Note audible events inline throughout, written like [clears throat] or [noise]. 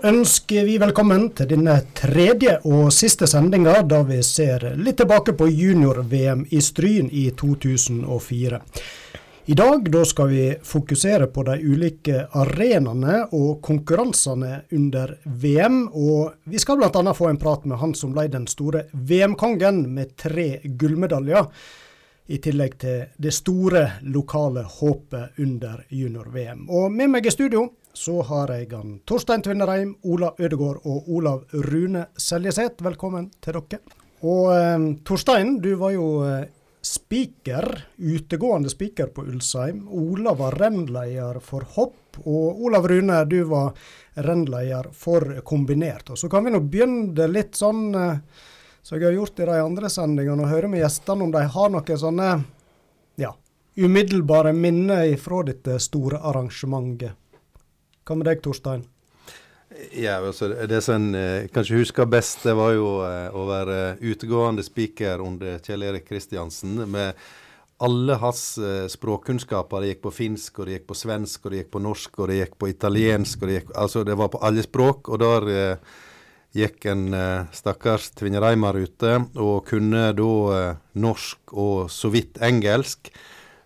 Ønsker vi velkommen til denne tredje og siste sendinga, da vi ser litt tilbake på junior-VM i Stryn i 2004. I dag da skal vi fokusere på de ulike arenaene og konkurransene under VM. Og vi skal bl.a. få en prat med han som ble den store VM-kongen med tre gullmedaljer. I tillegg til det store lokale håpet under junior-VM. Og med meg i studio så har jeg han Torstein Tvinnereim, Ola Ødegård og Olav Rune Seljeseth. Velkommen til dere. Og eh, Torstein, du var jo eh, spiker, utegående spiker på Ulsheim. Ola var rennleder for hopp. Og Olav Rune, du var rennleder for kombinert. Og Så kan vi nå begynne litt sånn eh, som jeg har gjort i de andre sendingene, og høre med gjestene om de har noen sånne ja, umiddelbare minner fra dette store arrangementet. Hva med deg, Torstein? Ja, altså Det som en eh, kanskje husker best, det var jo eh, å være utegående speaker under Kjell Erik Kristiansen. Med alle hans eh, språkkunnskaper. Det gikk på finsk, og det gikk på svensk, og det gikk på norsk, og det gikk på italiensk. og Det, gikk, altså det var på alle språk. Og der eh, gikk en eh, stakkars tvinnereimar ute og kunne da eh, norsk og så vidt engelsk.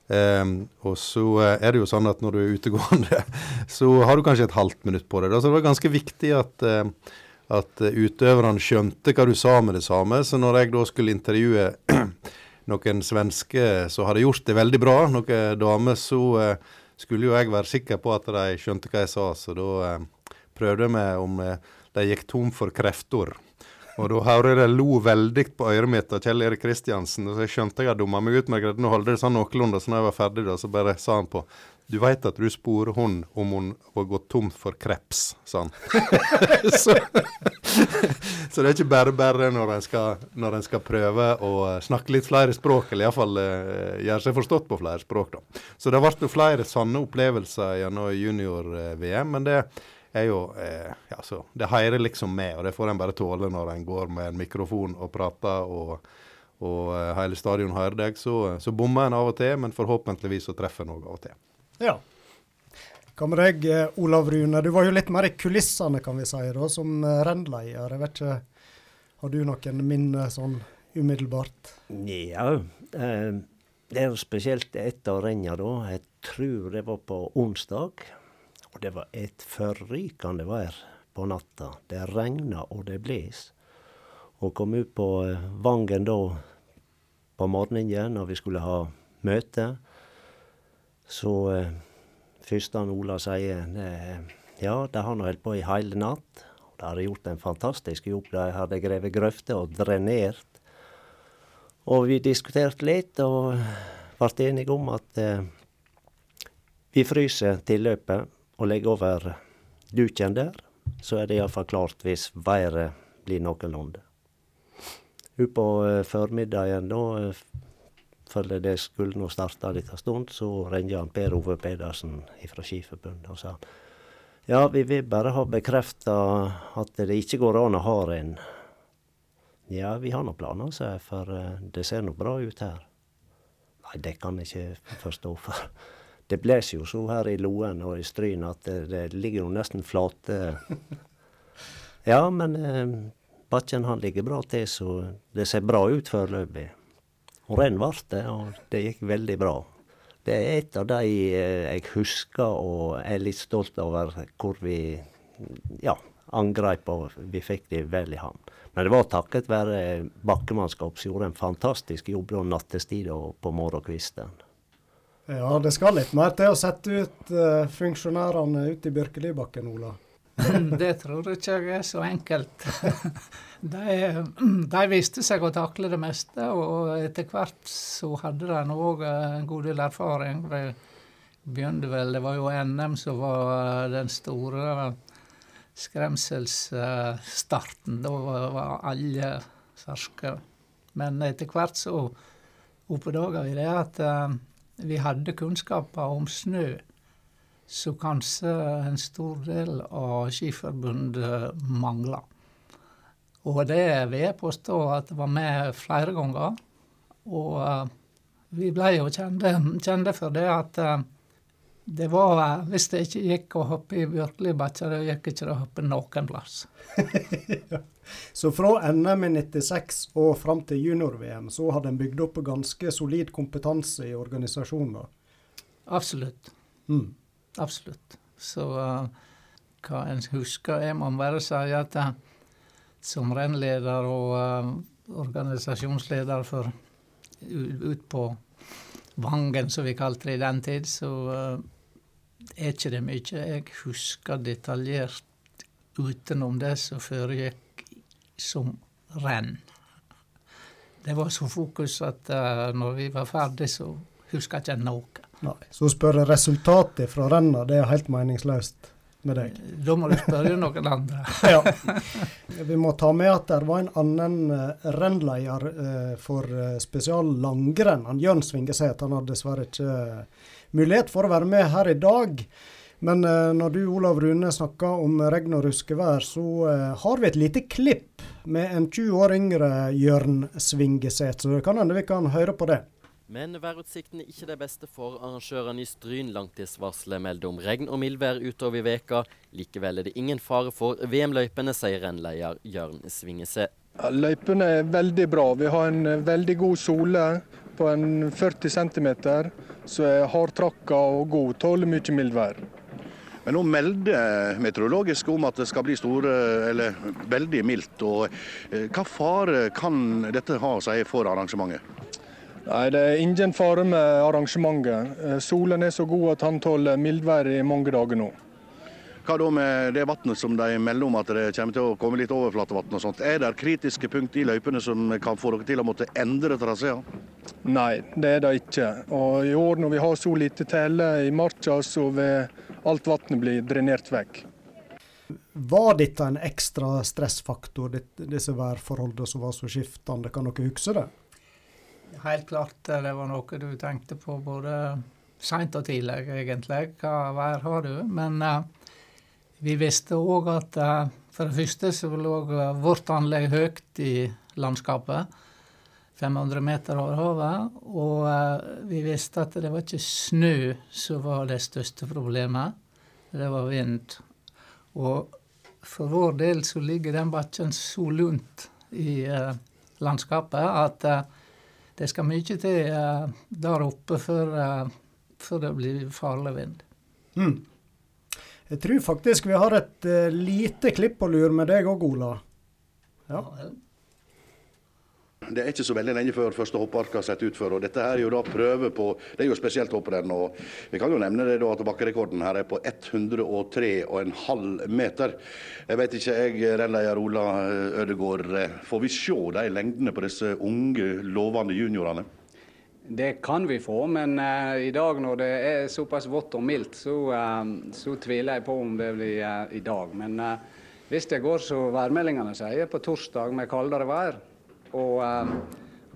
Um, og så uh, er det jo sånn at når du er utegående, [laughs] så har du kanskje et halvt minutt på det. Da. Så det var ganske viktig at, uh, at utøverne skjønte hva du sa med det samme. Så når jeg da skulle intervjue [clears throat] noen svenske som hadde gjort det veldig bra, noen damer, så skulle jo jeg være sikker på at de skjønte hva jeg sa. Så da prøvde jeg meg om de gikk tom for krefter. Og da hører jeg det lo veldig på øret mitt av Kjell Erik Kristiansen. Så jeg skjønte jeg hadde dumma meg ut, men jeg greide å holde det sånn noenlunde. Så når jeg var ferdig, da, så bare sa han på Du veit at du sporer hun om hun var gått tom for kreps, sa han. [laughs] så, så, det er ikke bare bare når en skal, skal prøve å snakke litt flere språk, eller iallfall uh, gjøre seg forstått på flere språk, da. Så det ble flere sanne opplevelser gjennom junior-VM, men det er jo eh, ja, så Det hører liksom med, og det får en bare tåle når en går med en mikrofon og prater, og, og uh, hele stadion hører deg. Så, så bommer en av og til, men forhåpentligvis så treffer en òg av og til. Ja. Hva med deg, eh, Olav Rune? Du var jo litt mer i kulissene, kan vi si, da, som eh, rennleder. Jeg vet ikke, Har du noen minner sånn umiddelbart? Ja, eh, det er jo spesielt etter rennet, da. Jeg tror det var på onsdag. Og det var et forrykende vær på natta. Det regna og det bles. Og kom ut på eh, Vangen da på morgenen når vi skulle ha møte. Så eh, først han Ola sier ja, de har nå holdt på i hele natt. Og de hadde gjort en fantastisk jobb. De hadde grevet grøfter og drenert. Og vi diskuterte litt og ble enige om at eh, vi fryser tilløpet og legge over duken der, så er det iallfall klart hvis været blir noenlunde. Utpå uh, formiddagen da, uh, før det skulle nå starte litt av stund, så ringte han Per Ove Pedersen fra Skiforbundet og sa ja, vi vil bare ha bekrefta at det ikke går an å ha en. Ja, vi har nå planer, sa jeg, for uh, det ser nå bra ut her. Nei, det kan jeg ikke forstå. for det blåser jo så her i Loen og i Stryn at det, det ligger jo nesten flate. [laughs] Ja, men eh, bakken han ligger bra til, så det ser bra ut foreløpig. Og renn ble det, og det gikk veldig bra. Det er et av de eh, jeg husker og er litt stolt over hvor vi ja, angrep og vi fikk det vel i havn. Men det var takket være bakkemannskap som gjorde en fantastisk jobb nattestid og på morgenkvisten. Ja, det skal litt mer til å sette ut uh, funksjonærene ute i Bjørkelibakken, Ola. det tror jeg ikke er så enkelt. [laughs] de, de, viste seg å takle det meste, og etter hvert så hadde de òg en god del erfaring. Det begynte vel, det var jo NM som var den store skremselsstarten. Da var alle ferske. Men etter hvert så oppdaga vi det at vi hadde kunnskaper om snø, så kanskje en stor del av Skiforbundet mangla. Og det vil jeg påstå at det var med flere ganger. Og uh, vi ble jo kjente, for det at uh, det var Hvis det ikke gikk å hoppe i Bjørklibakkja, da gikk ikke det å hoppe noen plass. [laughs] [laughs] Så fra NM i 96 og fram til junior-VM, så hadde en bygd opp ganske solid kompetanse i organisasjonen? Absolutt. Mm. Absolutt. Så uh, hva en husker Jeg må bare si at uh, som rennleder og uh, organisasjonsleder for ut på Vangen, som vi kalte det i den tid, så er ikke det mye jeg husker detaljert utenom det som foregikk som renn. Det var så fokus at uh, når vi var ferdig, så huska ikke noe. Nei, Så spørre resultatet fra renna, det er helt meningsløst med deg? Da må du spørre noen andre. [laughs] ja. Vi må ta med at det var en annen uh, rennleder for spesial langrenn, Jørn Svingeseth. Han hadde dessverre ikke mulighet for å være med her i dag. Men uh, når du Olav Rune snakker om regn og ruskevær, så uh, har vi et lite klipp med en 20 år yngre Jørn Svingeset, Så det kan hende vi kan høre på det. Men værutsikten er ikke det beste for arrangørene i Stryn. Langtidsvarselet melder om regn og mildvær utover i veka. Likevel er det ingen fare for VM-løypene, sier rennleder Jørn Svingeset. Ja, løypene er veldig bra. Vi har en veldig god sole på en 40 cm, så er hardtrakka og god. Tåler mye mildvær. Men nå melder meteorologisk om at det skal bli store, eller veldig mildt. og eh, Hva fare kan dette ha seg for arrangementet? Nei, Det er ingen fare med arrangementet. Eh, solen er så god at han tåler mildvær i mange dager nå. Hva da med det vannet som de melder om at det kommer til å komme litt overflatevann og sånt? Er det kritiske punkt i løypene som kan få dere til å måtte endre traseer? Nei, det er det ikke. Og i år når vi har så lite telle i marka, så vil alt vannet blir drenert vekk. Var dette en ekstra stressfaktor, disse værforholdene som var så skiftende? Kan dere huske det? Helt klart det var noe du tenkte på både seint og tidlig, egentlig. Hva vær har du? Men uh, vi visste òg at uh, for det første så lå vårt anlegg høyt i landskapet. 500 meter over havet. Og uh, vi visste at det var ikke snø som var det største problemet. Det var vind. Og for vår del så ligger den bakken så lunt i landskapet at det skal mye til uh, der oppe før, uh, før, det blir farlig vind. Mm. Jeg tror faktisk vi har et uh, lite klipp å lure med deg òg, Ola. Ja. Det er ikke så veldig lenge før første hoppark har sett ut før. og Dette er jo da prøve på Det er jo spesielt hopprenn. og Vi kan jo nevne det da at bakkerekorden her er på 103,5 meter. Jeg vet ikke, jeg, rennleder Ola Ødegård. Får vi se de lengdene på disse unge, lovende juniorene? Det kan vi få, men uh, i dag når det er såpass vått og mildt, så, uh, så tviler jeg på om det blir uh, i dag. Men hvis det går som værmeldingene sier, på torsdag med kaldere vær, og,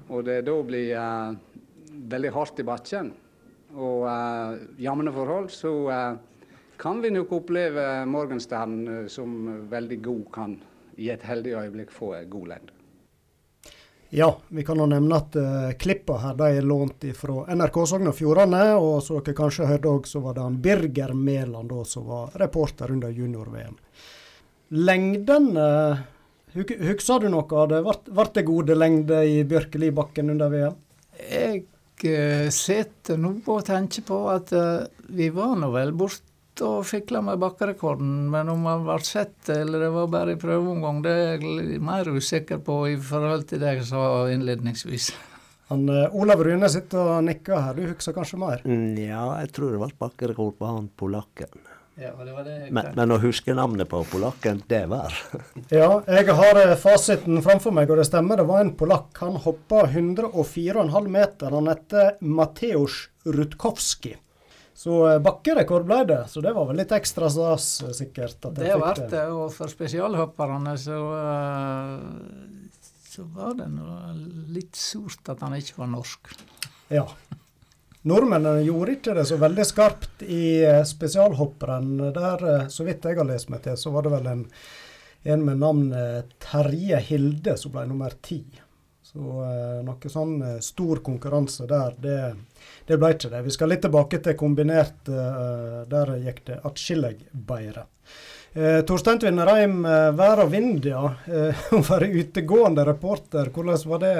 og det da blir veldig hardt i bakken og jevne forhold, så kan vi nok oppleve morgenstjernen som veldig god, kan i et heldig øyeblikk få en god lengde. Ja, vi kan jo nevne at uh, klippa her de er lånt fra NRK Sogn og Fjordane. Og som dere kanskje hørte òg, så var det han Birger Mæland som var reporter under junior-VM. Lengden uh, Husker du noe av det? Ble det gode lengder i Bjørkelibakken under VM? Jeg uh, sitter nå og tenker på at uh, vi var nå vel borte og fikla med bakkerekorden, men om han ble sett eller det var bare i prøveomgang, det er jeg mer usikker på i forhold til det jeg sa innledningsvis. Han, uh, Olav Rune sitter og nikker her, du husker kanskje mer? Mm, ja, jeg tror det ble bakkerekord på han polakken. Ja, det var det jeg men, men å huske navnet på polakken, det var [laughs] Ja, jeg har fasiten framfor meg, og det stemmer. Det var en polakk. Han hoppa 104,5 meter. Han heter Mateusz Rutkowski. Så bakkerekord ble det, så det var vel litt ekstra stas, sikkert. det ble det, og for spesialhopperne så, så var det noe litt surt at han ikke var norsk. Ja. Nordmennene gjorde ikke det så veldig skarpt i spesialhopprenn. Der, så vidt jeg har lest meg til, så var det vel en, en med navn Terje Hilde som ble nummer ti. Så eh, noe sånn eh, stor konkurranse der, det, det ble ikke det. Vi skal litt tilbake til kombinert. Eh, der gikk det atskillig bedre. Eh, Torstein Tvinnereim, eh, vær og vind, ja. Eh, [laughs] å være utegående reporter, hvordan var det?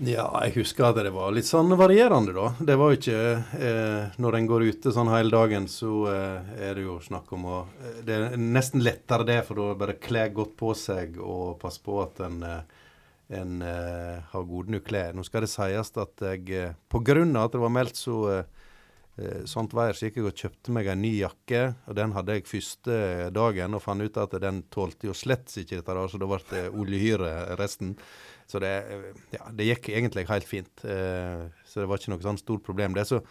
Ja, jeg husker at det var litt sånn varierende, da. Det var jo ikke eh, Når en går ute sånn hele dagen, så eh, er det jo snakk om å eh, Det er nesten lettere det, for da bare kle godt på seg og passe på at en, eh, en eh, har gode nok klær. Nå skal det sies at jeg eh, pga. at det var meldt så sånt vær, så gikk jeg og kjøpte meg en ny jakke. og Den hadde jeg første dagen, og fant ut at den tålte jo slett ikke dette, så da ble det oljehyre resten. Så det, eh, ja, det gikk egentlig helt fint. Eh, så det var ikke noe sånn stort problem. Det som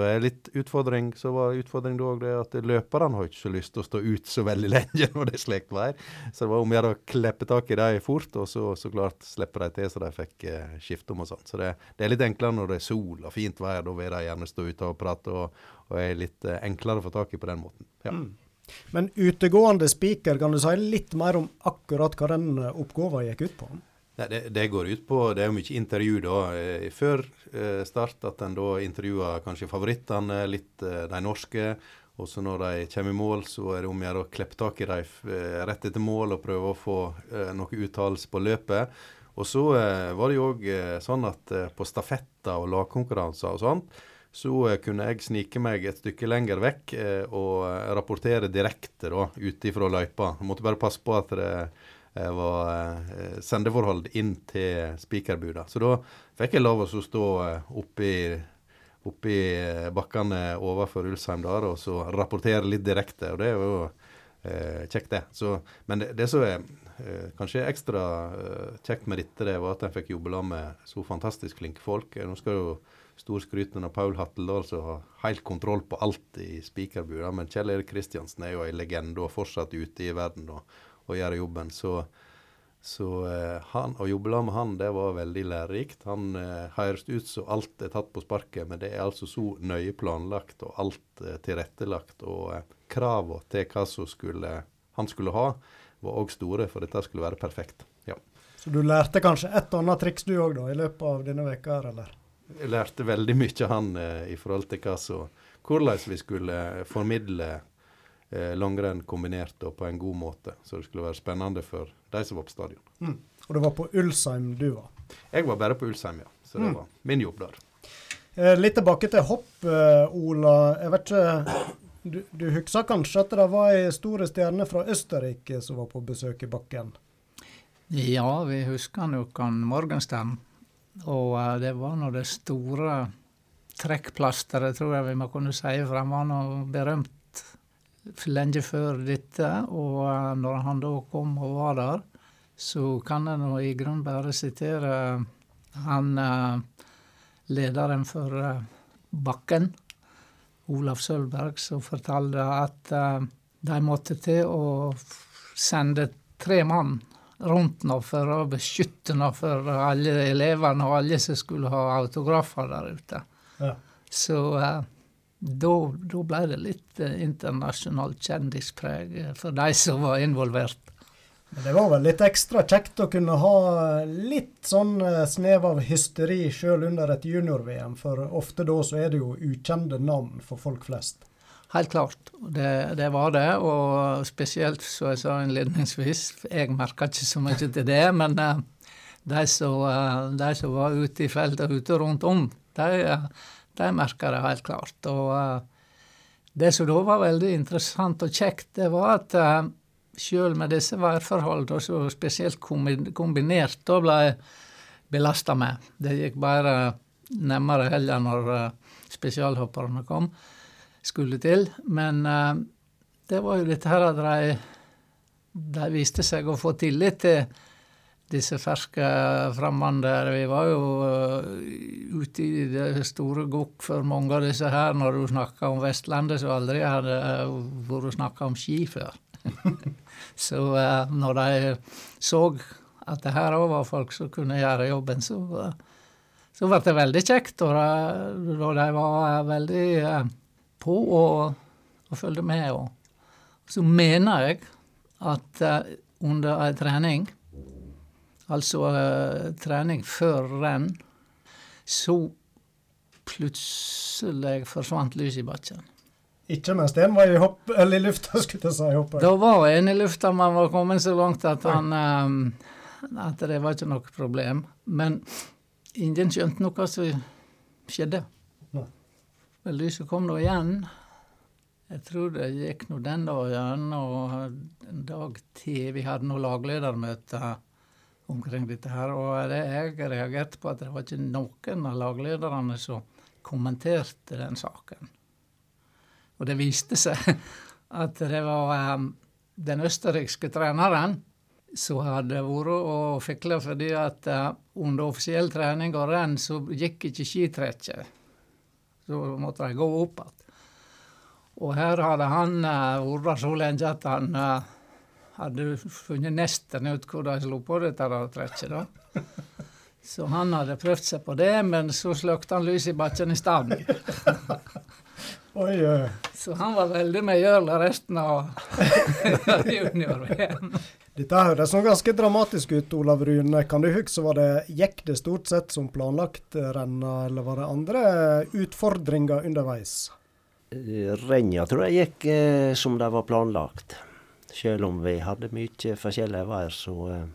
er litt utfordring, så var utfordring da òg det at løperne har ikke så lyst til å stå ut så veldig [laughs] lenge når det er slikt vær. Så det var om å gjøre å klippe tak i dem fort, og så, så klart slippe dem til så de fikk eh, skifte om og sånn. Så det, det, er litt enklere når det er sol og fint vær. Da vil de gjerne stå ute og prate, og, og er litt eh, enklere å få tak i på den måten. Ja. Mm. Men utegående spiker, kan du si litt mer om akkurat hva den oppgaven gikk ut på? Nei, det, det, går ut på Det er jo mye intervju da. Eh, før eh, start at en da intervjuer kanskje favorittene, litt eh, de norske. Og så når de kommer i mål, så er det om å gjøre å klippe tak i dem rett etter mål og prøve å få noe uttalelse på løpet. Og så var det jo òg sånn at på stafetter og lagkonkurranser og sånt, så kunne jeg snike meg et stykke lenger vekk og rapportere direkte da, ute fra løypa. Jeg måtte bare passe på at det var eh, sendeforhold inn til spikerbuda. Så da fikk jeg lov å stå eh, oppi, oppi bakkene overfor Ulsheim der og så rapportere litt direkte. og det er jo eh, kjekt, det. Så, men det, det som er eh, kanskje ekstra eh, kjekt med dette, det var at jeg fikk jobbe med så fantastisk flinke folk. Nå skal jo storskryten av Paul Hatteldal som har helt kontroll på alt i spikerbua. Men Kjell Erik Kristiansen er jo en legende og fortsatt ute i verden. og og gjøre jobben. Så, så eh, han, å jobbe med han, det var veldig lærerikt. Han eh, høres ut som alt er tatt på sparket, men det er altså så nøye planlagt og alt eh, tilrettelagt. Og eh, kravene til hva som skulle, han skulle ha, var òg store, for dette skulle være perfekt. Ja. Så du lærte kanskje et og annet triks du òg, i løpet av denne veka her, eller? Jeg lærte veldig mye av han eh, i forhold til hva som, hvordan vi skulle formidle eh, langrenn kombinert og på en god måte. Så det skulle være spennende for de som var på stadion. Mm. Og det var på Ulsheim du var? Jeg var bare på Ulsheim, ja. Så det mm. var min jobb der. Eh, litt tilbake til hopp, eh, Ola. Jeg vet ikke Du, du husker kanskje at det var ei store stjerne fra Østerrike som var på besøk i bakken? Ja, vi husker nok han Morgenstern. Og uh, det var nå det store trekkplasteret, tror jeg vi må kunne si, for han var nå berømt lenge før dette. Og eh, når han da kom og var der, så kan jeg nå i grunnen bare sitere han eh, lederen for eh, Bakken, Olaf Sølberg, som fortalte at de måtte til å sende tre mann rundt nå for å beskytte nå for alle elevene og alle som skulle ha autografer der ute. Ja. Så da, da ble det litt eh, internasjonalt kjendispreg eh, for de som var involvert. Men det var vel litt ekstra kjekt å kunne ha litt sånn eh, snev av hysteri sjøl under et junior-VM, for ofte da så er det jo ukjente navn for folk flest. Helt klart, det, det var det. Og spesielt, som jeg sa innledningsvis, jeg merka ikke så mye til det, men de som, de som var ute i feltet ute rundt om, de de merka det helt klart. Og uh, det som da var veldig interessant og kjekt, det var at uh, eh, sjøl med disse værforholdene, så spesielt kombinert, da ble belasta med. Det gikk bare nærmere heller når uh, spesialhopperne kom, skulle til. Men det var jo dette her at de, de viste seg å få tillit til disse ferske fremmede. Vi var jo uh, ute i det store gokk for mange av disse her når du snakka om Vestlandet, som aldri hadde uh, vært snakka om ski før. [laughs] så uh, når de så at det her òg var folk som kunne gjøre jobben, så, så ble det veldig kjekt. Og de var veldig på og, og fulgte med. Og så mener jeg at under ei trening altså uh, trening før renn, så plutselig forsvant lyset i bakken. Ikke mens den var i, hopp, eller i lufta, skulle jeg si. Hoppet. Da var en i lufta, man var kommet så langt at, han, um, at det var ikke noe problem. Men ingen skjønte noe som skjedde. Nei. Men lyset kom nå igjen. Jeg tror det gikk nå den dagen og en dag til. Vi hadde noe lagledermøte omkring dette her. Og det jeg reagerte på, at det var ikke noen av laglederne som kommenterte den saken. Og det viste seg [laughs] at det var um, den østerrikske treneren som hadde vært og fikla fordi at uh, under offisiell trening og renn så gikk ikke skitrekket. Så måtte de gå opp igjen. Og her hadde han uh, vært så lenge at han uh, hadde funnet nesten ut hvordan de slo på dette trekket. da. Så han hadde prøvd seg på det, men så slukte han lyset i bakken i stedet. [laughs] Så han var veldig medgjørlig resten av [laughs] junior-VM. Dette høres nå ganske dramatisk ut, Olav Rune. Kan du huske, var det, Gikk det stort sett som planlagt renna, eller var det andre utfordringer underveis? Renna tror jeg gikk eh, som det var planlagt. Selv om vi hadde mye forskjellig vær, så eh,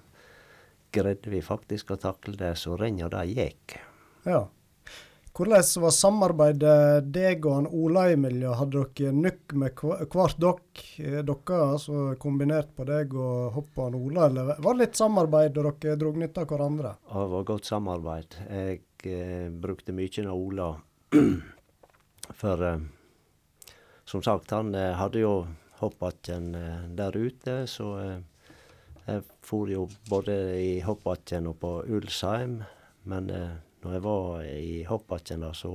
greide vi faktisk å takle det så renna det gikk. Ja. Hvordan var samarbeidet deg og han Ola i miljøet? Hadde dere nykk med hvert dere, dere altså kombinert på deg og hopp og han Ola, eller var det litt samarbeid og dere dro nytte av hverandre? Det var godt samarbeid. Jeg eh, brukte mye av Ola. [clears throat] For eh, som sagt, han eh, hadde jo hoppbakken eh, der ute, så eh, jeg for jo både i hoppbakken og på Ulsheim. Men eh, når jeg var i hoppbakken, da, så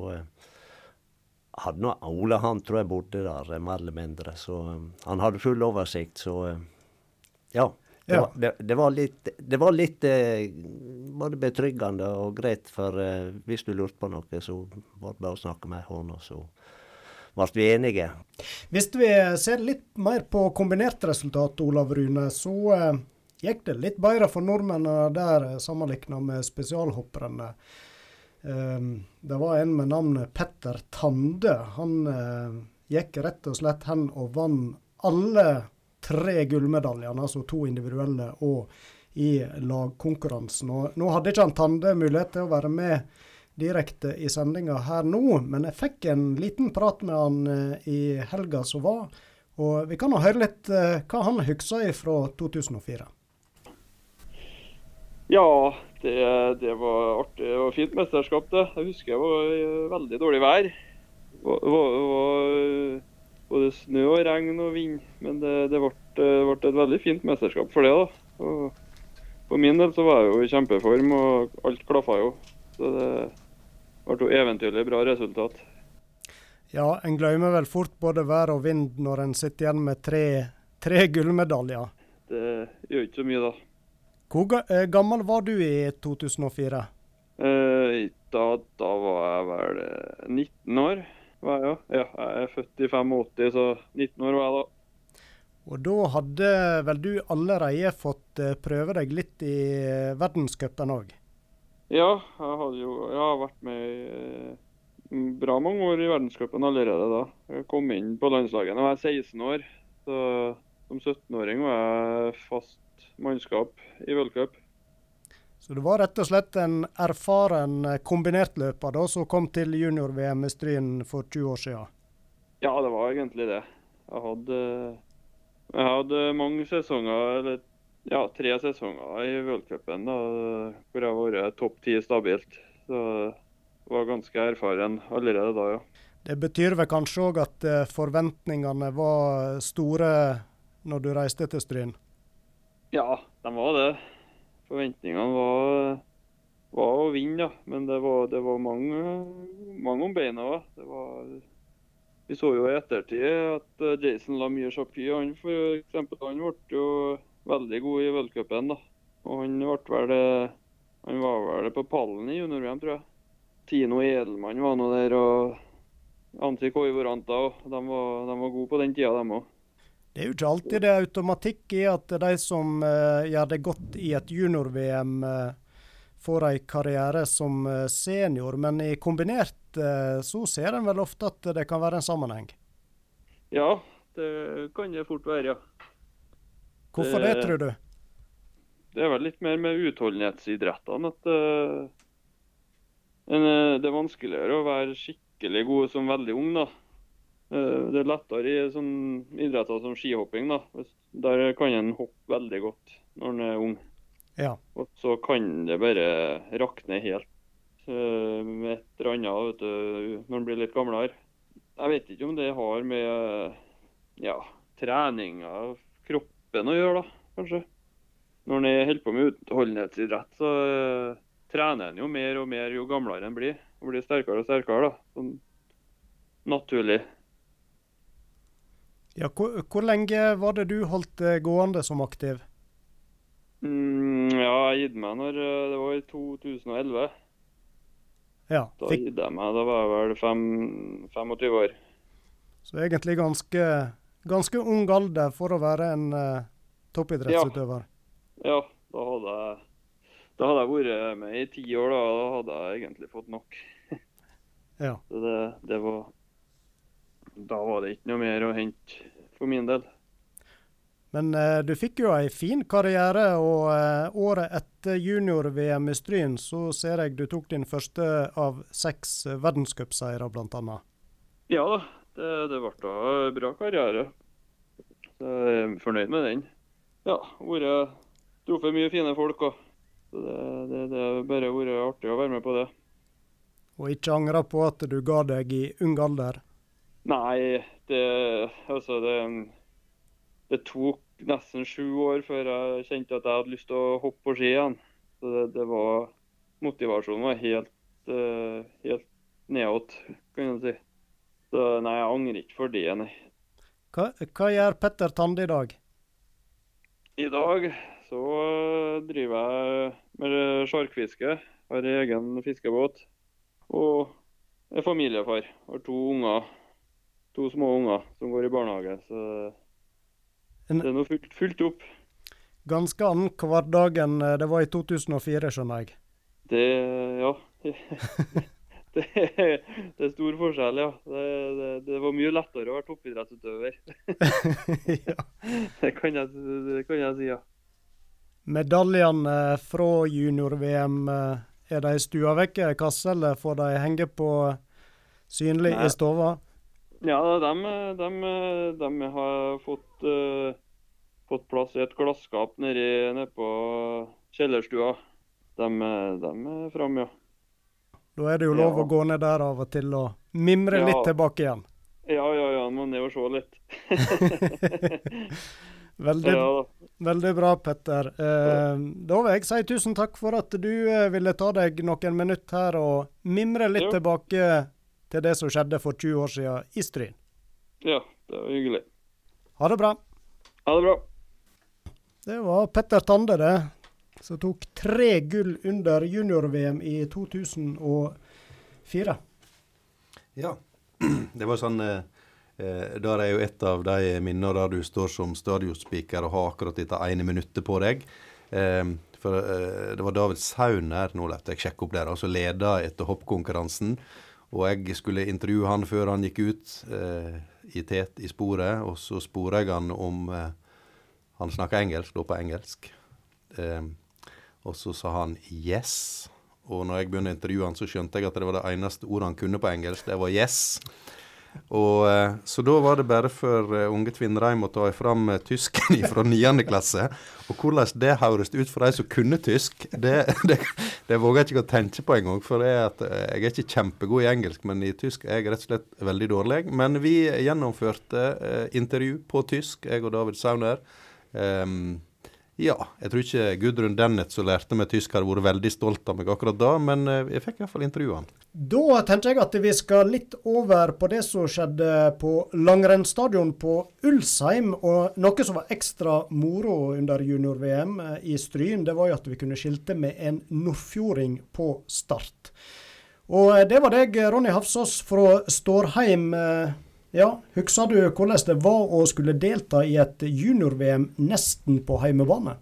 hadde nå Ole han tror jeg bodde der, mer eller mindre. Så han hadde full oversikt, så ja. Det, Ja. Var, det, det var litt, det var litt eh, både betryggende og greit, for eh, hvis du lurte på noe, så var det bare å snakke med han, og så ble enige. Hvis vi ser litt mer på kombinert resultat, Olav Rune, så eh, gikk det litt bedre for nordmennene der eh, sammenlignet med spesialhopperne. Eh, det var en med navnet Petter Tande. Han eh, gikk rett og slett hen og vant alle tre gullmedaljene, altså to individuelle og i lagkonkurransen. Og nå hadde ikke han Tande mulighet til å være med direkte i sendinga her nå, men jeg fikk en liten prat med han eh, i helga som var. Og vi kan nå høre litt eh, hva han husker fra 2004. Ja, det, det var artig og fint mesterskap, det. Jeg husker det var eh, veldig dårlig vær. Det var, både snø og regn og vind, men det, det ble, ble et veldig fint mesterskap for det. da. Og for min del så var jeg jo i kjempeform, og alt klaffa jo. Så det ble jo eventyrlig bra resultat. Ja, en glemmer vel fort både vær og vind når en sitter igjen med tre, tre gullmedaljer. Det gjør ikke så mye, da. Hvor ga- eh, gammel var du i 2004? Eh, da, da var jeg vel eh, 19 år. Var jeg, ja. ja, jeg er født i 85, så 19 år var jeg da. Og da hadde vel du allerede fått eh, prøve deg litt i eh, verdenscupen òg? Ja, jeg hadde jo jeg har vært med i eh, bra mange år i verdenscupen allerede da. Jeg kom inn på landslaget da jeg var 16 år. Så som 17-åring var jeg fast mannskap i v-cup. Så det var rett og slett en erfaren eh, kombinertløper da, som kom til junior-VM i Stryn for 20 år siden? Ja, det var egentlig det. Jeg hadde, jeg hadde mange sesonger, eller ja, tre sesonger i da, hvor jeg har vært topp ti stabilt. Så var ganske erfaren allerede da, ja. Det betyr vel kanskje òg at eh, forventningene var store når du reiste til Stryn? Ja, de var det. Forventningene var, var å vinne, ja. Men det var, det var mange, mange om beina òg. Vi så jo i ettertid at eh, Jason Lamir Chapuis, han for eksempel, han ble jo veldig god i da. Og han ble vel eh, Han var vel på pallen i junior-VM, tror jeg. Tino Edelmann var nå der, og Antti Koivoranta òg. De, var- de var gode på den tida, dem òg. Det er jo ikke alltid det er automatikk i at de som uh, gjør det godt i et junior-VM, uh, får en karriere som uh, senior. Men i kombinert så ser en vel ofte at det kan være en sammenheng? Ja, det kan det fort være, ja. Hvorfor det, det tror du? Det er vel litt mer med utholdenhetsidrettene at det er vanskeligere å være skikkelig god som veldig ung. da. Eh, det er lettere i sånn idretter som skihopping. da. Der kan en hoppe veldig godt når en er ung. Ja. Og så kan det bare rakne helt med et eller annet vet du, når en blir litt gamlere. Jeg vet ikke om det har med ja, trening av kroppen å gjøre, da, kanskje. Når en holder på med utholdenhetsidrett, så uh, trener en jo mer og mer jo gamlere en blir. Og blir sterkere og sterkere, da. Sånn naturlig. Ja, hvor, hvor, lenge var det du holdt det gående som aktiv? Mm, ja, jeg gitt meg når eh, det var i 2011. Ja, da fikk... gitt jeg meg, da var jeg vel fem, 25 år. Så egentlig ganske, ganske ung alder for å være en uh, toppidrettsutøver? Ja. ja, da hadde jeg da hadde jeg vært med i ti år, da. Da hadde jeg egentlig fått nok. [laughs] ja. Så det, det var da var det ikke noe mer å hente for min del. Men eh, du fikk jo ei fin karriere, og eh, året etter junior-VM i Stryn så ser jeg du tok din første av seks verdenscupseiere, bl.a. Ja da, det, det ble da bra karriere. Så jeg er fornøyd med den. Ja, vært truffet mye fine folk òg. Det, det, det har bare vært artig å være med på det. Og ikke angra på at du ga deg i ung alder? Nei, det Altså, det, det tok nesten sju år før jeg kjente at jeg hadde lyst til å hoppe på ski igjen. Så det, det var Motivasjonen var helt, uh, helt nedåt, kan du si. Så nei, jeg angrer ikke for det, nei. Hva, hva gjør Petter Tande i dag? I dag så driver jeg med sjarkfiske. Har egen fiskebåt. Og er familiefar. Har to unger to små unger som går i barnehage. Så det er nå fullt, fullt, opp. Ganske annen hverdag enn eh, det var i 2004, skjønner jeg? Det ja. [laughs] det, det er stor forskjell, ja. Det, det, det, var mye lettere å være toppidrettsutøver. [laughs] ja. [laughs] det, kan jeg, det kan jeg si, ja. Medaljene fra junior-VM, eh, er de stua vekk i kasse, eller får de henge på synlig Nei. i stua? Ja, de, de, de har fått, uh, fått, plass i et glasskap nede, nede på kjellerstua. De, de er framme, ja. Da er det jo lov ja. å gå ned der av og til og mimre ja. litt tilbake igjen. Ja, ja, ja. Må ned og se litt. [laughs] veldig, ja. veldig, bra, Petter. Eh, da vil jeg si tusen takk for at du eh, ville ta deg noen minutter her og mimre litt tilbake til det som skjedde for 20 år siden i Stryn. Ja, det var hyggelig. Ha det bra. Ha det bra. Det var Petter Tande, det. Som tok tre gull under junior-VM i 2004. Ja. [clears throat] Det var sånn eh, eh Der er jo et av de minnene der du står som stadionspiker og har akkurat dette ene minuttet på deg. Eh, for eh, det var David Sauner, nå lette jeg sjekke opp der, altså leda etter hoppkonkurransen. Og jeg skulle intervjue han før han gikk ut eh, i tet i sporet, og så sporer jeg han om eh, Han snakka engelsk, da på engelsk. Eh, og så sa han 'yes'. Og når jeg begynte å intervjue han, så skjønte jeg at det var det eneste ordet han kunne på engelsk. Det var 'yes'. Og, eh, så da var det bare for uh, unge Tvinnereim å ta fram uh, tysken [laughs] fra 9. klasse. Og hvordan det høres ut for de som kunne tysk, det, [laughs] det, det våger jeg ikke å tenke på engang. For at, jeg er ikke kjempegod i engelsk, men i tysk er jeg rett og slett veldig dårlig. Men vi gjennomførte intervju på tysk, jeg og David Sauner. Um, ja, jeg tror ikke Gudrun Dennett som lærte meg tysk, hadde vært veldig stolt av meg akkurat da, men eh, jeg fikk iallfall intervjue han. Da tenker jeg at vi skal litt over på det som skjedde på langrennsstadion på Ulsheim. Og noe som var ekstra moro under junior-VM eh, i Stryn, det var jo at vi kunne skilte med en nordfjording på start. Og eh, det var deg, Ronny Hafsås fra Stårheim. Ja, Husker du hvordan det var å skulle delta i et junior-VM nesten på heimebane?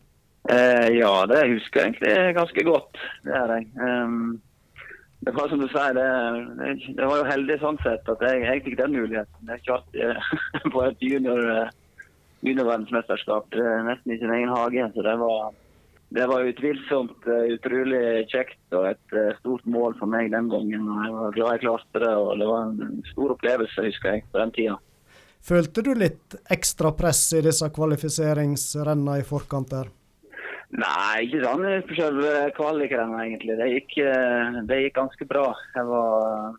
Eh, ja, det husker jeg egentlig ganske godt. Det er jeg. Um, det var som du sier, det, det, var jo heldig sånn sett at jeg, jeg fikk den muligheten. Jeg kjørte [laughs] på et junior, eh. Er nesten i sin egen hage. så det var det var utvilsomt uh, utrolig kjekt og et uh, stort mål for meg den gangen. og Jeg var glad jeg klarte det, og det var en stor opplevelse, husker jeg, på den tida. Følte du litt ekstra press i disse kvalifiseringsrennene i forkant der? Nei, ikke sånn på selve kvalikrenna, egentlig. Det gikk, uh, det gikk, ganske bra. Jeg var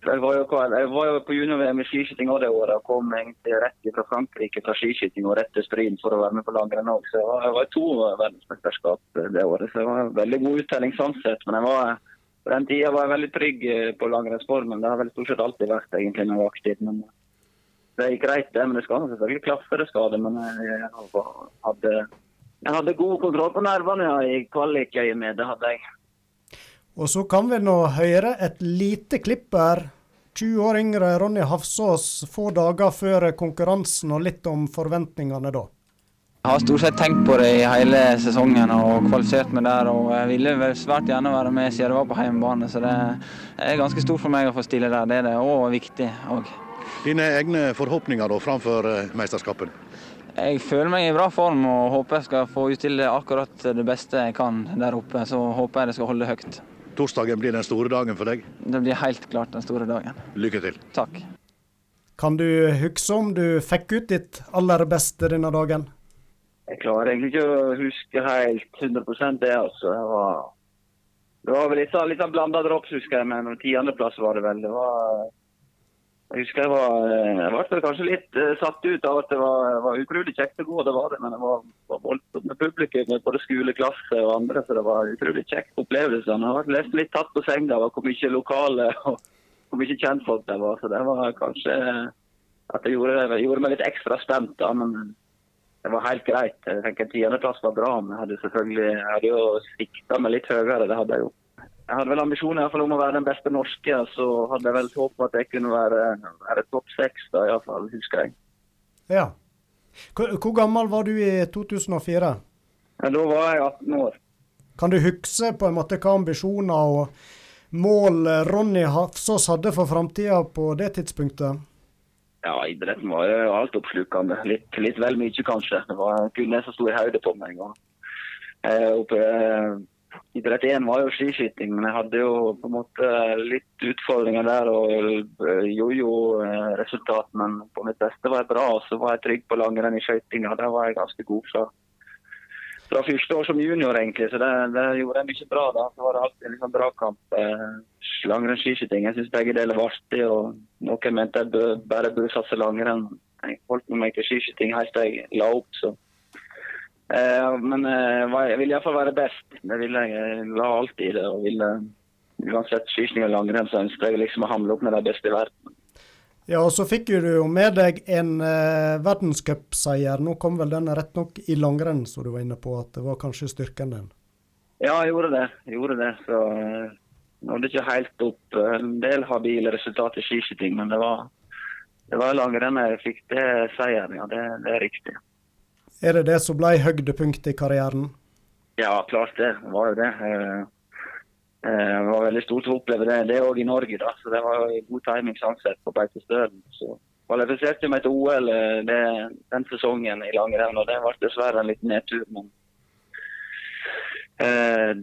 jeg var jo, jeg var jo på junior-VM i skiskyting det året og kom egentlig rett fra Frankrike fra skiskyting og rett til Stryn for å være med på langrenn òg. Så jeg var i to verdensmesterskap det året. Så det var en veldig god uttelling sånn sett. Men jeg var, på den tida var jeg veldig trygg eh, på langrennsformen. Det har vel stort sett alltid vært egentlig når jeg var aktiv. Men det gikk greit, det. Men det skal selvfølgelig klaffe, det skal det. Men jeg hadde, jeg hadde god kontroll på nervene i med Det hadde jeg. Og så kan vi nå høre et lite klipp her. 20 år yngre Ronny Hafsås få dager før konkurransen, og litt om forventningene da. Jeg har stort sett tenkt på det i hele sesongen og kvalifisert meg der. og Jeg ville svært gjerne være med siden det var på hjemmebane, så det er ganske stort for meg å få stille der. Det er det, og viktig òg. Dine egne forhåpninger da framfor eh, mesterskapet? Jeg føler meg i bra form og håper jeg skal få utstille akkurat det beste jeg kan der oppe. Så håper jeg det skal holde høyt. Torsdagen blir den store dagen for deg? Det blir helt klart den store dagen. Lykke til. Takk. Kan du huske om du fikk ut ditt aller beste denne dagen? Jeg klarer egentlig ikke å huske helt 100 det, altså. Det var, det var vel litt, litt blanda drops, husker jeg, men tiendeplass var det vel. Det var jeg husker jeg var, eh, jeg var kanskje litt uh, satt ut av at det var, var utrolig kjekt å gå, det var det. Men det var, var voldsomt med publikum, med både skoleklasse og andre, så det var utrolig kjekt opplevelse. Jeg var nesten litt tatt på senga av hvor mye lokale og hvor mye kjentfolk det var. Så det var kanskje at det gjorde, det gjorde meg litt ekstra spent. da, men det var helt greit. Jeg tenker En tiendeplass var bra, men jeg hadde selvfølgelig jeg jo sikta meg litt høyere. Det hadde jeg jo. Jeg hadde vel ambisjoner om å være den beste norske, så hadde jeg vel håpet at jeg kunne være, være topp seks, da iallfall, husker jeg. Ja. Hvor, hvor, gammel var du i 2004? Ja, da var jeg 18 år. Kan du huske på en måte hva ambisjoner og mål Ronny Hafsås hadde for framtida på det tidspunktet? Ja, idretten var jo altoppslukende. Litt, litt vel mye, kanskje. Det var kun jeg som sto i hodet på meg. Og, eh, oppe, eh, Idrett 1 var jo skiskyting, men jeg hadde jo på en måte litt utfordringer der og eh, jojo-resultat. Men på mitt beste var jeg bra, og så var jeg trygg på langrenn i skøytinga. Der var jeg ganske god fra, fra første år som junior, egentlig. Så det, det gjorde jeg mye bra da. Så var det alltid liksom dragkamp. Eh, langrenn skiskyting. Jeg syns begge deler var artig, og noen mente jeg bare burde satse langrenn. Jeg holdt meg til skiskyting helt til jeg la opp, så Eh, men eh, jeg vil iallfall være best. Det vil jeg. Jeg la alltid i det. og ville, Uansett skyting og langrenn, så ønsker jeg liksom å hamle opp med de beste i verden. Ja, og så fikk du jo med deg en eh, verdenscupseier. Nå kom vel den rett nok i langrenn, som du var inne på, at det var kanskje styrken din? Ja, jeg gjorde det. Jeg gjorde det. Så eh, nådde ikke helt opp. En del habile resultater i skiskyting, men det var, det var langrenn jeg fikk det seieren. Ja, det, det er riktig. Er det det som ble høydepunktet i karrieren? Ja, klart det. Det var jo det. Eh, eh, det var veldig stort å oppleve det det òg i Norge. da, så Det var jo god timing sånn på Beitostølen. Så kvalifiserte meg til OL eh, det, den sesongen i langrenn, og det ble dessverre en liten nedtur. men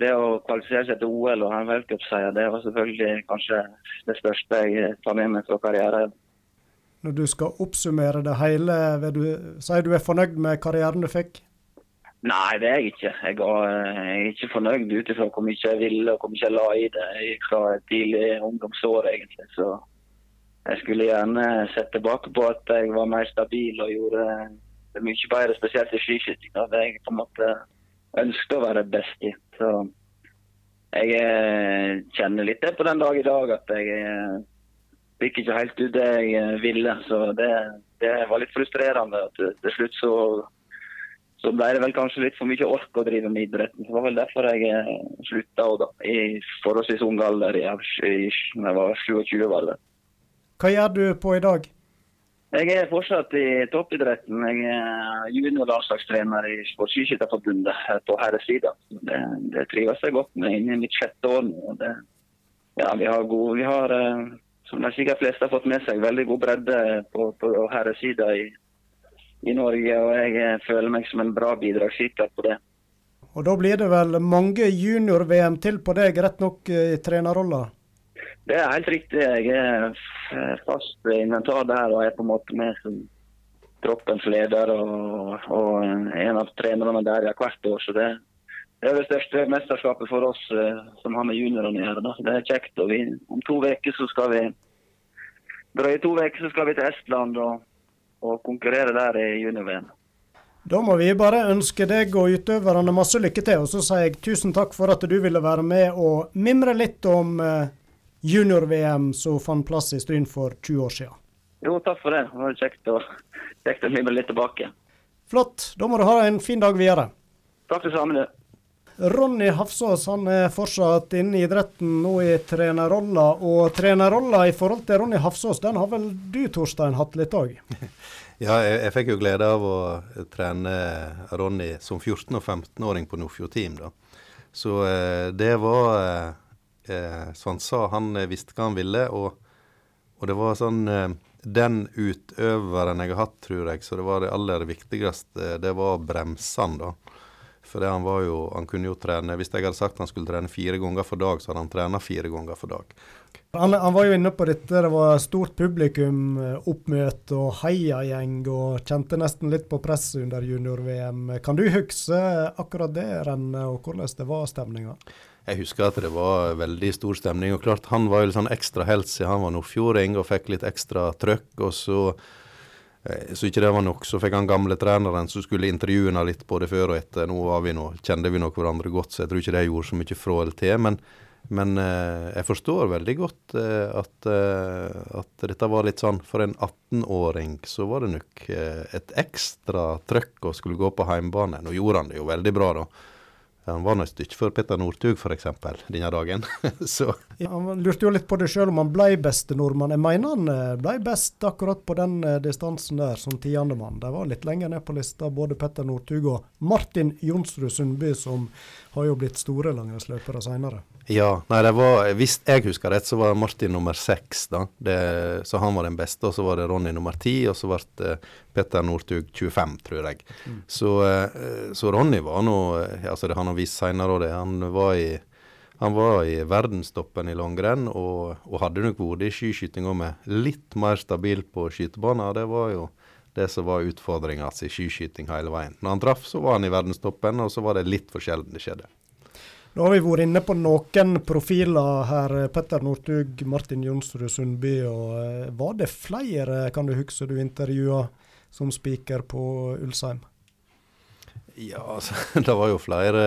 det å kvalifisere seg til OL og ha en verdenscupseier, det var selvfølgelig kanskje det største jeg tar med meg fra karrieren når du skal oppsummere det hele, vil du si du er fornøyd med karrieren du fikk? Nei, det er jeg ikke. Jeg er ikke fornøyd ut ifra hvor mye jeg ville og hvor mye jeg la i det fra tidlig ungdomsår, egentlig. Så jeg skulle gjerne sett tilbake på at jeg var mer stabil og gjorde det mye bedre, spesielt i skiskyting. Det jeg på en måte ønsket å være best i. Så jeg eh, kjenner litt det på den dag i dag at jeg fikk ikke helt ut det jeg eh, ville. Så det, det var litt frustrerende. Til, til slutt så, så, ble det vel kanskje litt for mye ork å drive med idretten. Det var vel derfor jeg eh, slutta da, i forholdsvis ung alder. da jeg var 27 var det. Hva gjør du på i dag? Jeg er fortsatt i toppidretten. Jeg er junior-landslagstrener i Sportsskytterforbundet på herresida. Det, det trives jeg godt med inn i mitt sjette år. Det, ja, vi har, god, vi har eh, som de sikkert fleste har fått med seg, veldig god bredde på, på herresida i, i Norge. Og jeg eh, føler meg som en bra bidragsyter på det. Og da blir det vel mange junior-VM til på deg, rett nok i trenerrolla? Det er helt riktig. Jeg er fast inventar der og er på en måte med som troppens leder og, og en av trenerne der hvert år. Så det, det, er det største mesterskapet for oss uh, som har med juniorene å gjøre. Det er kjekt. og vi, Om to uker så skal vi drøye to uker så skal vi til Estland og, og konkurrere der i junior-VM. Da må vi bare ønske deg og utøverne masse lykke til. Og så sier jeg tusen takk for at du ville være med og mimre litt om uh, junior-VM som fant plass i Stryn for 20 år siden. Jo, takk for det. Det var kjekt å, kjekt å mimre litt tilbake. Flott. Da må du ha en fin dag videre. Takk det samme, du. Ronny Hafsås han er fortsatt inne i idretten nå i trenerrolla. Og trenerrolla i forhold til Ronny Hafsås, den har vel du Torstein hatt litt òg? [laughs] ja, jeg, jeg, fikk jo glede av å trene Ronny som 14- og 15-åring på Nordfjord Team. da. Så eh, det var eh, Som han sa han eh, visste hva han ville, og, og det var sånn eh, Den utøveren jeg har hatt, tror jeg, så det var det aller viktigste, det var bremsene, da. For det han var jo Han kunne jo trene Hvis jeg hadde sagt han skulle trene fire ganger for dag, så hadde han trent fire ganger for dag. Han, han, var jo inne på dette, det var stort publikum, eh, oppmøte og heiagjeng, og kjente nesten litt på press under junior-VM. Kan du huske akkurat det rennet, og hvordan det var stemninga? Jeg husker at det var veldig stor stemning. og klart Han var jo litt sånn ekstra helt siden han var nordfjording og fikk litt ekstra trøkk. og så så ikke det var nok, så fikk han gamle treneren som skulle intervjue henne litt både før og etter. Nå var vi nå, kjente vi nok hverandre godt, så jeg tror ikke det gjorde så mye fra eller til. Men, men eh, jeg forstår veldig godt eh, at, eh, at, dette var litt sånn For en 18-åring så var det nok eh, et ekstra trøkk å skulle gå på heimbane. Nå gjorde han det jo veldig bra, da. Han var nå et stykke før Petter Northug f.eks. denne dagen. [laughs] ja, han lurte jo litt på det sjøl om han ble beste nordmann. Jeg mener han eh, ble best akkurat på den uh, distansen der, som tiendemann. De var litt lenger ned på lista, både Petter Northug og Martin Jonsrud Sundby, som har jo blitt store langrennsløpere seinere. Ja, nei, det var, hvis jeg husker rett, så var Martin nummer seks. da. Det, så han var den beste. Og så var det Ronny nummer ti, og så ble uh, Petter Northug 25, tror jeg. Mm. Så, så, Ronny var nå eh, altså det Han har vist seinere òg det. Han var i han var i verdenstoppen i langrenn og, og hadde nok vært i skiskyting òg med litt mer stabil på skytebanen. Det var jo det som var utfordringa i skiskyting hele veien. Når han traff, så var han i verdenstoppen, og så var det litt for sjelden det skjedde. Nå har vi vært inne på noen profiler her. Petter Northug, Martin Jonsrud Sundby. og eh, Var det flere kan du huske du intervjua som spiker på Ulsheim? Ja, altså, [laughs] det var jo flere.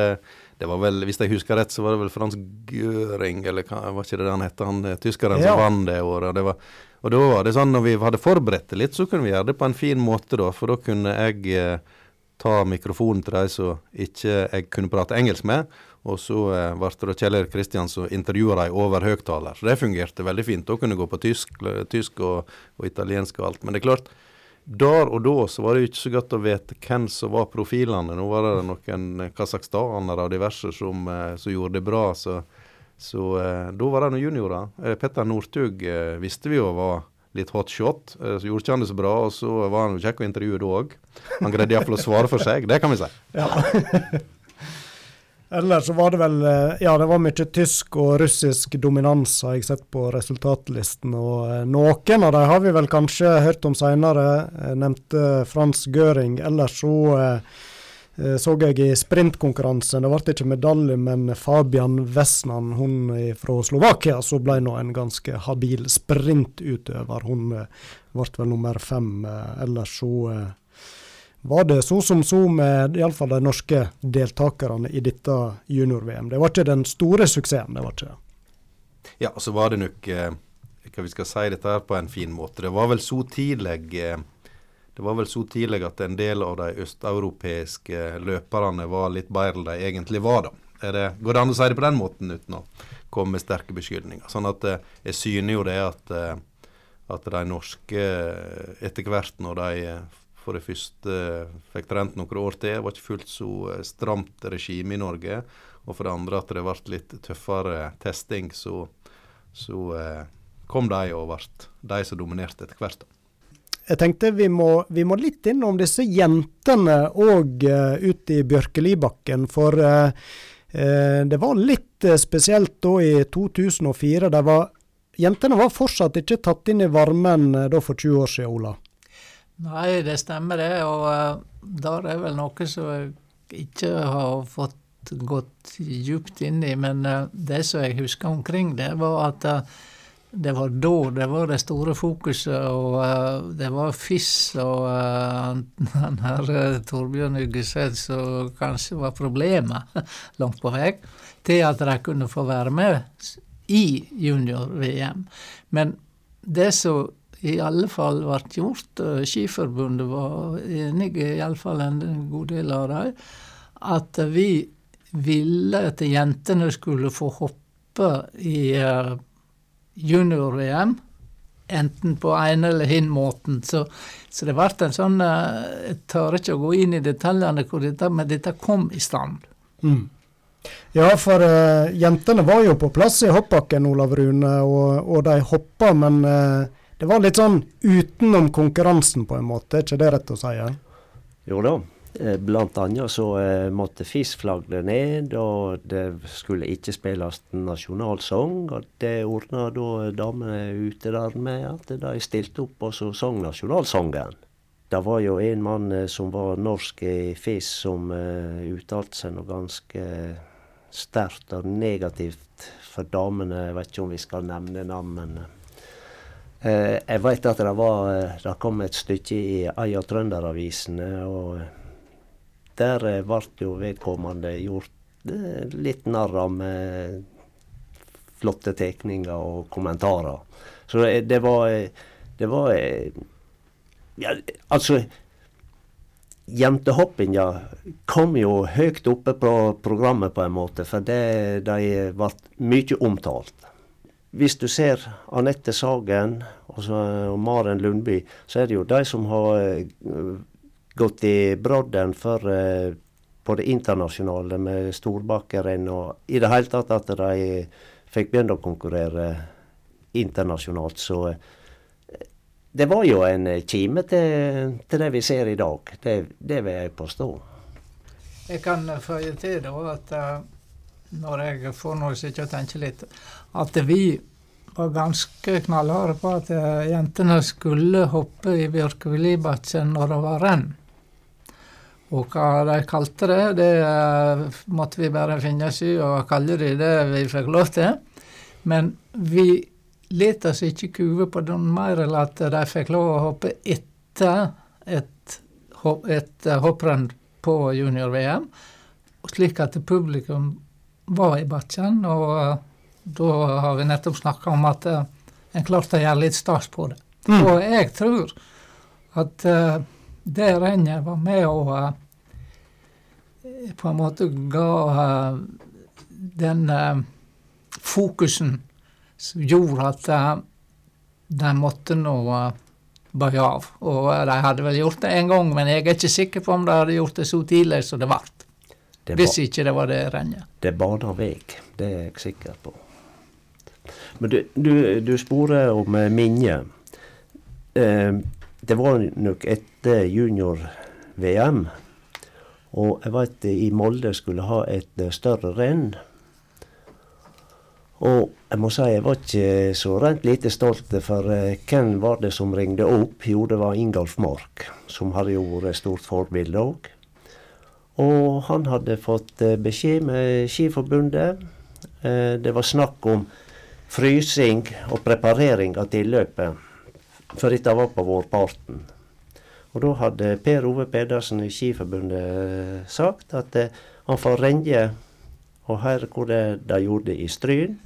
Det var vel, Hvis jeg husker rett, så var det vel Frans Göring, eller hva var ikke det han het? Han eh, tyskeren ja. som vant det året. Det var, og da var det sånn, når vi hadde forberedt det litt, så kunne vi gjøre det på en fin måte, da. For da kunne jeg eh, ta mikrofonen til de som ikke jeg kunne prate engelsk med. Og så eh, ble det Kjell Erik Kristian som intervjua dem over høyttaler. Så det fungerte veldig fint. Da kunne gå på tysk, tysk og, og, italiensk og alt. Men det er klart, der og da så var det jo ikke så godt å vite hvem som var profilene. Nå var det noen kasakhstanere og diverse som, eh, som, gjorde det bra. Så, så eh, da var det noen juniorer. Eh, Petter Northug eh, visste vi jo var litt hot shot. Eh, så gjorde ikke han det så bra, og så var han kjekk å intervjue da òg. Han greide iallfall å svare for seg, det kan vi si. Ja. [laughs] Ellers så var det vel eh, Ja, det var mye tysk og russisk dominans, har jeg sett på resultatlisten. Og eh, noen av dem har vi vel kanskje hørt om seinere. Nevnte Frans Göring. Ellers så eh, så jeg i sprintkonkurransen, det ble ikke medalje, men Fabian Vesnan, hun fra Slovakia, så ble nå en ganske habil sprintutøver. Hun ble vel nummer fem. Ellers så var det så som så med iallfall de norske deltakerne i dette junior-VM. Det var ikke den store suksessen, det var ikke det. Ja, så var det nok eh, hva vi skal si dette her på en fin måte. Det var vel så tidlig eh, det var vel så tidlig at en del av de østeuropeiske løperne var litt bedre enn de egentlig var. da. Det, går det an å si det på den måten uten å komme med sterke beskyldninger? Sånn at eh, jeg syner jo det at, eh, at de norske etter hvert, når de for det første fikk trent noen år til, Det var ikke fullt så stramt regime i Norge. Og for det andre at det ble litt tøffere testing, så, så eh, kom de og ble de som dominerte etter hvert. Jeg tenkte vi må, vi må litt innom disse jentene òg uh, ute i Bjørkelibakken. For uh, uh, det var litt spesielt da i 2004. Var, jentene var fortsatt ikke tatt inn i varmen da for 20 år siden, Ola? Nei, det stemmer det. Og der er vel noe som jeg ikke har fått gått djupt inn i. Men det som jeg husker omkring det, var at det var da det var det store fokuset, og uh, det var FIS og [laughs] uh, den her uh, Torbjørn Uggeseth som kanskje var problemet [laughs] langt på vei, til at de kunne få være med i junior-VM. Men det som i alle fall ble gjort, uh, Skiforbundet var enig i alle fall en god del av dem, at vi ville at jentene skulle få hoppe i uh, junior-VM. Enten på en eller hin måten. Så, så det ble en sånn eh, Jeg tør ikke å gå inn i detaljene dette, men dette kom i stand. Mm. Ja, for uh, jentene var jo på plass i hoppbakken, Olav Rune, og, og de hoppa, men uh, det var litt sånn utenom konkurransen, på en måte. Er ikke det rett å si? Ja? Jo da. Eh, blant annet så eh, måtte FIS flagge ned, og det skulle ikke spilles nasjonalsang. og Det ordna da damene ute der med at de stilte opp og så sang nasjonalsangen. Det var jo en mann eh, som var norsk i FIS, som uttalte seg noe ganske sterkt og negativt for damene. Jeg vet ikke om vi skal nevne navn, jeg vet at det, var, det kom et stykke i ei av trønderavisene. og der ble jo vedkommende gjort eh, litt narr av med flotte tegninger og kommentarer. Så det var Det var ja, Altså Jentehoppinga kom jo høyt oppe på programmet på en måte, for det, de ble mye omtalt. Hvis du ser Anette Sagen og, så, og Maren Lundby, så er det jo de som har gått i brodden for uh, på det internasjonale med storbakkerenn og i det hele tatt at de fikk begynne å konkurrere internasjonalt. Så uh, det var jo en kime til, til, det vi ser i dag. Det, det vil jeg påstå. Jeg kan føye til da at når jeg får noe sitte og tenke litt, at vi var ganske knallharde på at jentene skulle hoppe i Bjørkvelibakken når det var renn. Og hva de kalte det, det uh, måtte vi bare finne oss i og kalle det det vi fikk lov til. Men vi lot oss ikke kuve på den mer enn at de fikk lov å hoppe etter et, et hopprenn på junior-VM, slik at publikum var i Batjen, Og uh, da har vi nettopp snakka om at uh, en klarte å gjøre litt stas på det. Mm. Og jeg tror at det rennet var med å uh, på en måte ga uh, den uh, fokusen som gjorde at de måtte nå bøye av. Og de hadde vel gjort det en gang, men jeg er ikke sikker på om de hadde gjort det så tidlig som det ble. Hvis ikke det var det rennet. Det baner vei, det er jeg sikker på. Men du, du, du sporer om minnet. Eh, det var nok etter junior-VM. Og jeg vet i Molde skulle ha et eh, større renn. Og jeg må si jeg var ikke så rent lite stolt, for uh, hvem var det som ringte opp? Jo, det var Ingolf Mork, som hadde jo vært stort forbilde òg. Og han hadde fått uh, beskjed med Skiforbundet. Uh, det var snakk om frysing og preparering av tilløpet for dette var på vårparten. Og da hadde Per Ove Pedersen i Skiforbundet eh, sagt at eh, han får renge og høre hvor det de gjorde i Stryn.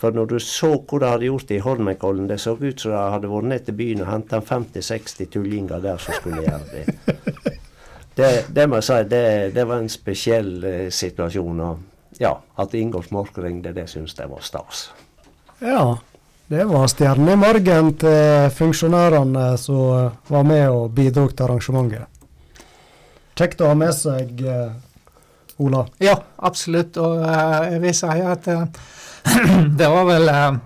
For når du så hvor de hadde gjort i Holmenkollen, det så ut som de hadde vært ned til byen og henta 50-60 tullinger der som skulle gjøre det. [laughs] Det, det må jeg si, det, det var en spesiell eh, situasjon. Og ja, at Ingolf Mork ringte, det syns jeg var stas. Ja, Det var stjerne i margen til funksjonærene som var med og bidro til arrangementet. Kjekt å ha med seg, eh, Ola. Ja, absolutt. Og eh, jeg vil si at uh, [clears throat] det var vel uh,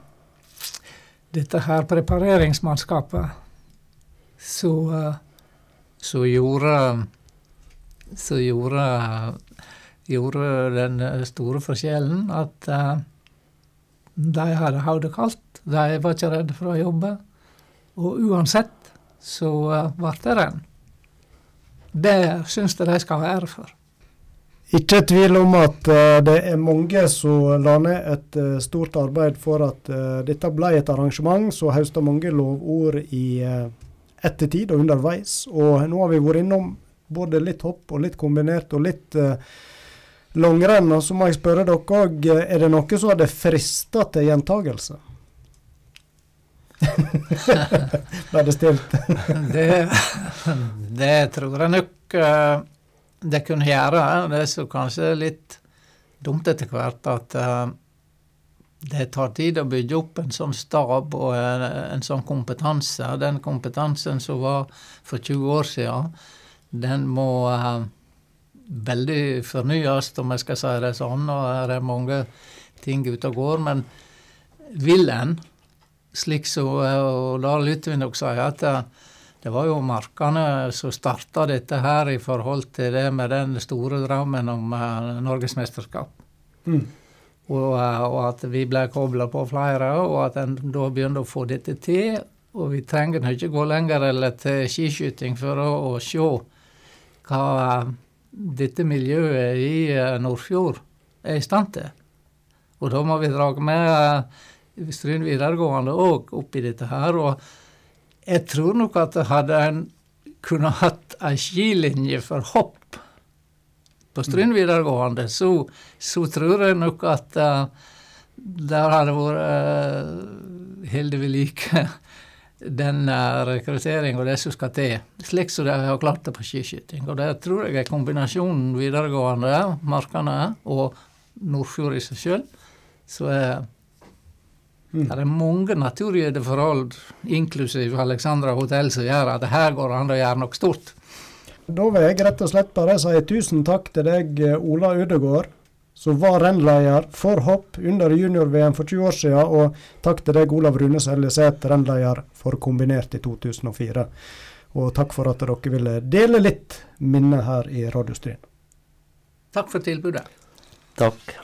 dette her prepareringsmannskapet som så gjorde Så gjorde, gjorde den store forskjellen at de hadde hodet kaldt. De var ikke redde for å jobbe. Og uansett så ble det renn. Det syns jeg de skal ha ære for. Ikke tvil om at uh, det er mange som la ned et stort arbeid for at dette ble et arrangement som høsta mange lovord i ettertid og underveis. Og nå har vi vært innom både litt hopp og litt kombinert og litt langrenn. Og så må jeg spørre dere òg, er det noe som hadde frista til gjentagelse? [laughs] Ble det stilt? [laughs] det, det tror jeg nok uh, det kunne gjøre. Det er så kanskje litt dumt etter hvert at uh, det tar tid å bygge opp en sånn stab og en, en sånn kompetanse. Den kompetansen som var for 20 år siden, den må uh, veldig fornyes, om jeg skal si det sånn. Og det er mange ting ute og går. Men vil en, slik så og da lytter vi nok si at det var jo markene som starta dette her i forhold til det med den store drømmen om uh, norgesmesterskap. Mm. Og, uh, og, at vi ble kobla på flere, og at en da begynte å få dette til. Og vi trenger ikke gå lenger eller til skiskyting for å, å se hva dette miljøet i Nordfjord er i stand til. Og da må vi dra med Stryn videregående òg oppi dette her. og jeg tror nok at hadde en kunne hatt ei skilinje for hopp på Stryn mm. videregående, så, så, tror jeg nok at uh, der hadde vært uh, holdt ved like den rekruttering og det som skal til, slik som de har klart det på skiskyting. Og det tror jeg er kombinasjonen videregående, markene og Nordfjord i seg sjøl, så er Mm. Det er mange naturgitte forhold, inklusiv Alexandra hotell, som gjør at her går an å gjøre noe stort. Da vil jeg rett og slett bare si tusen takk til deg, Ola Ødegård, som var rennleder for hopp under junior-VM for 20 år siden. Og takk til deg, Olav Rune Seljeseth, rennleder for kombinert i 2004. Og takk for at dere ville dele litt minner her i Radiostrien. Takk for tilbudet. Takk.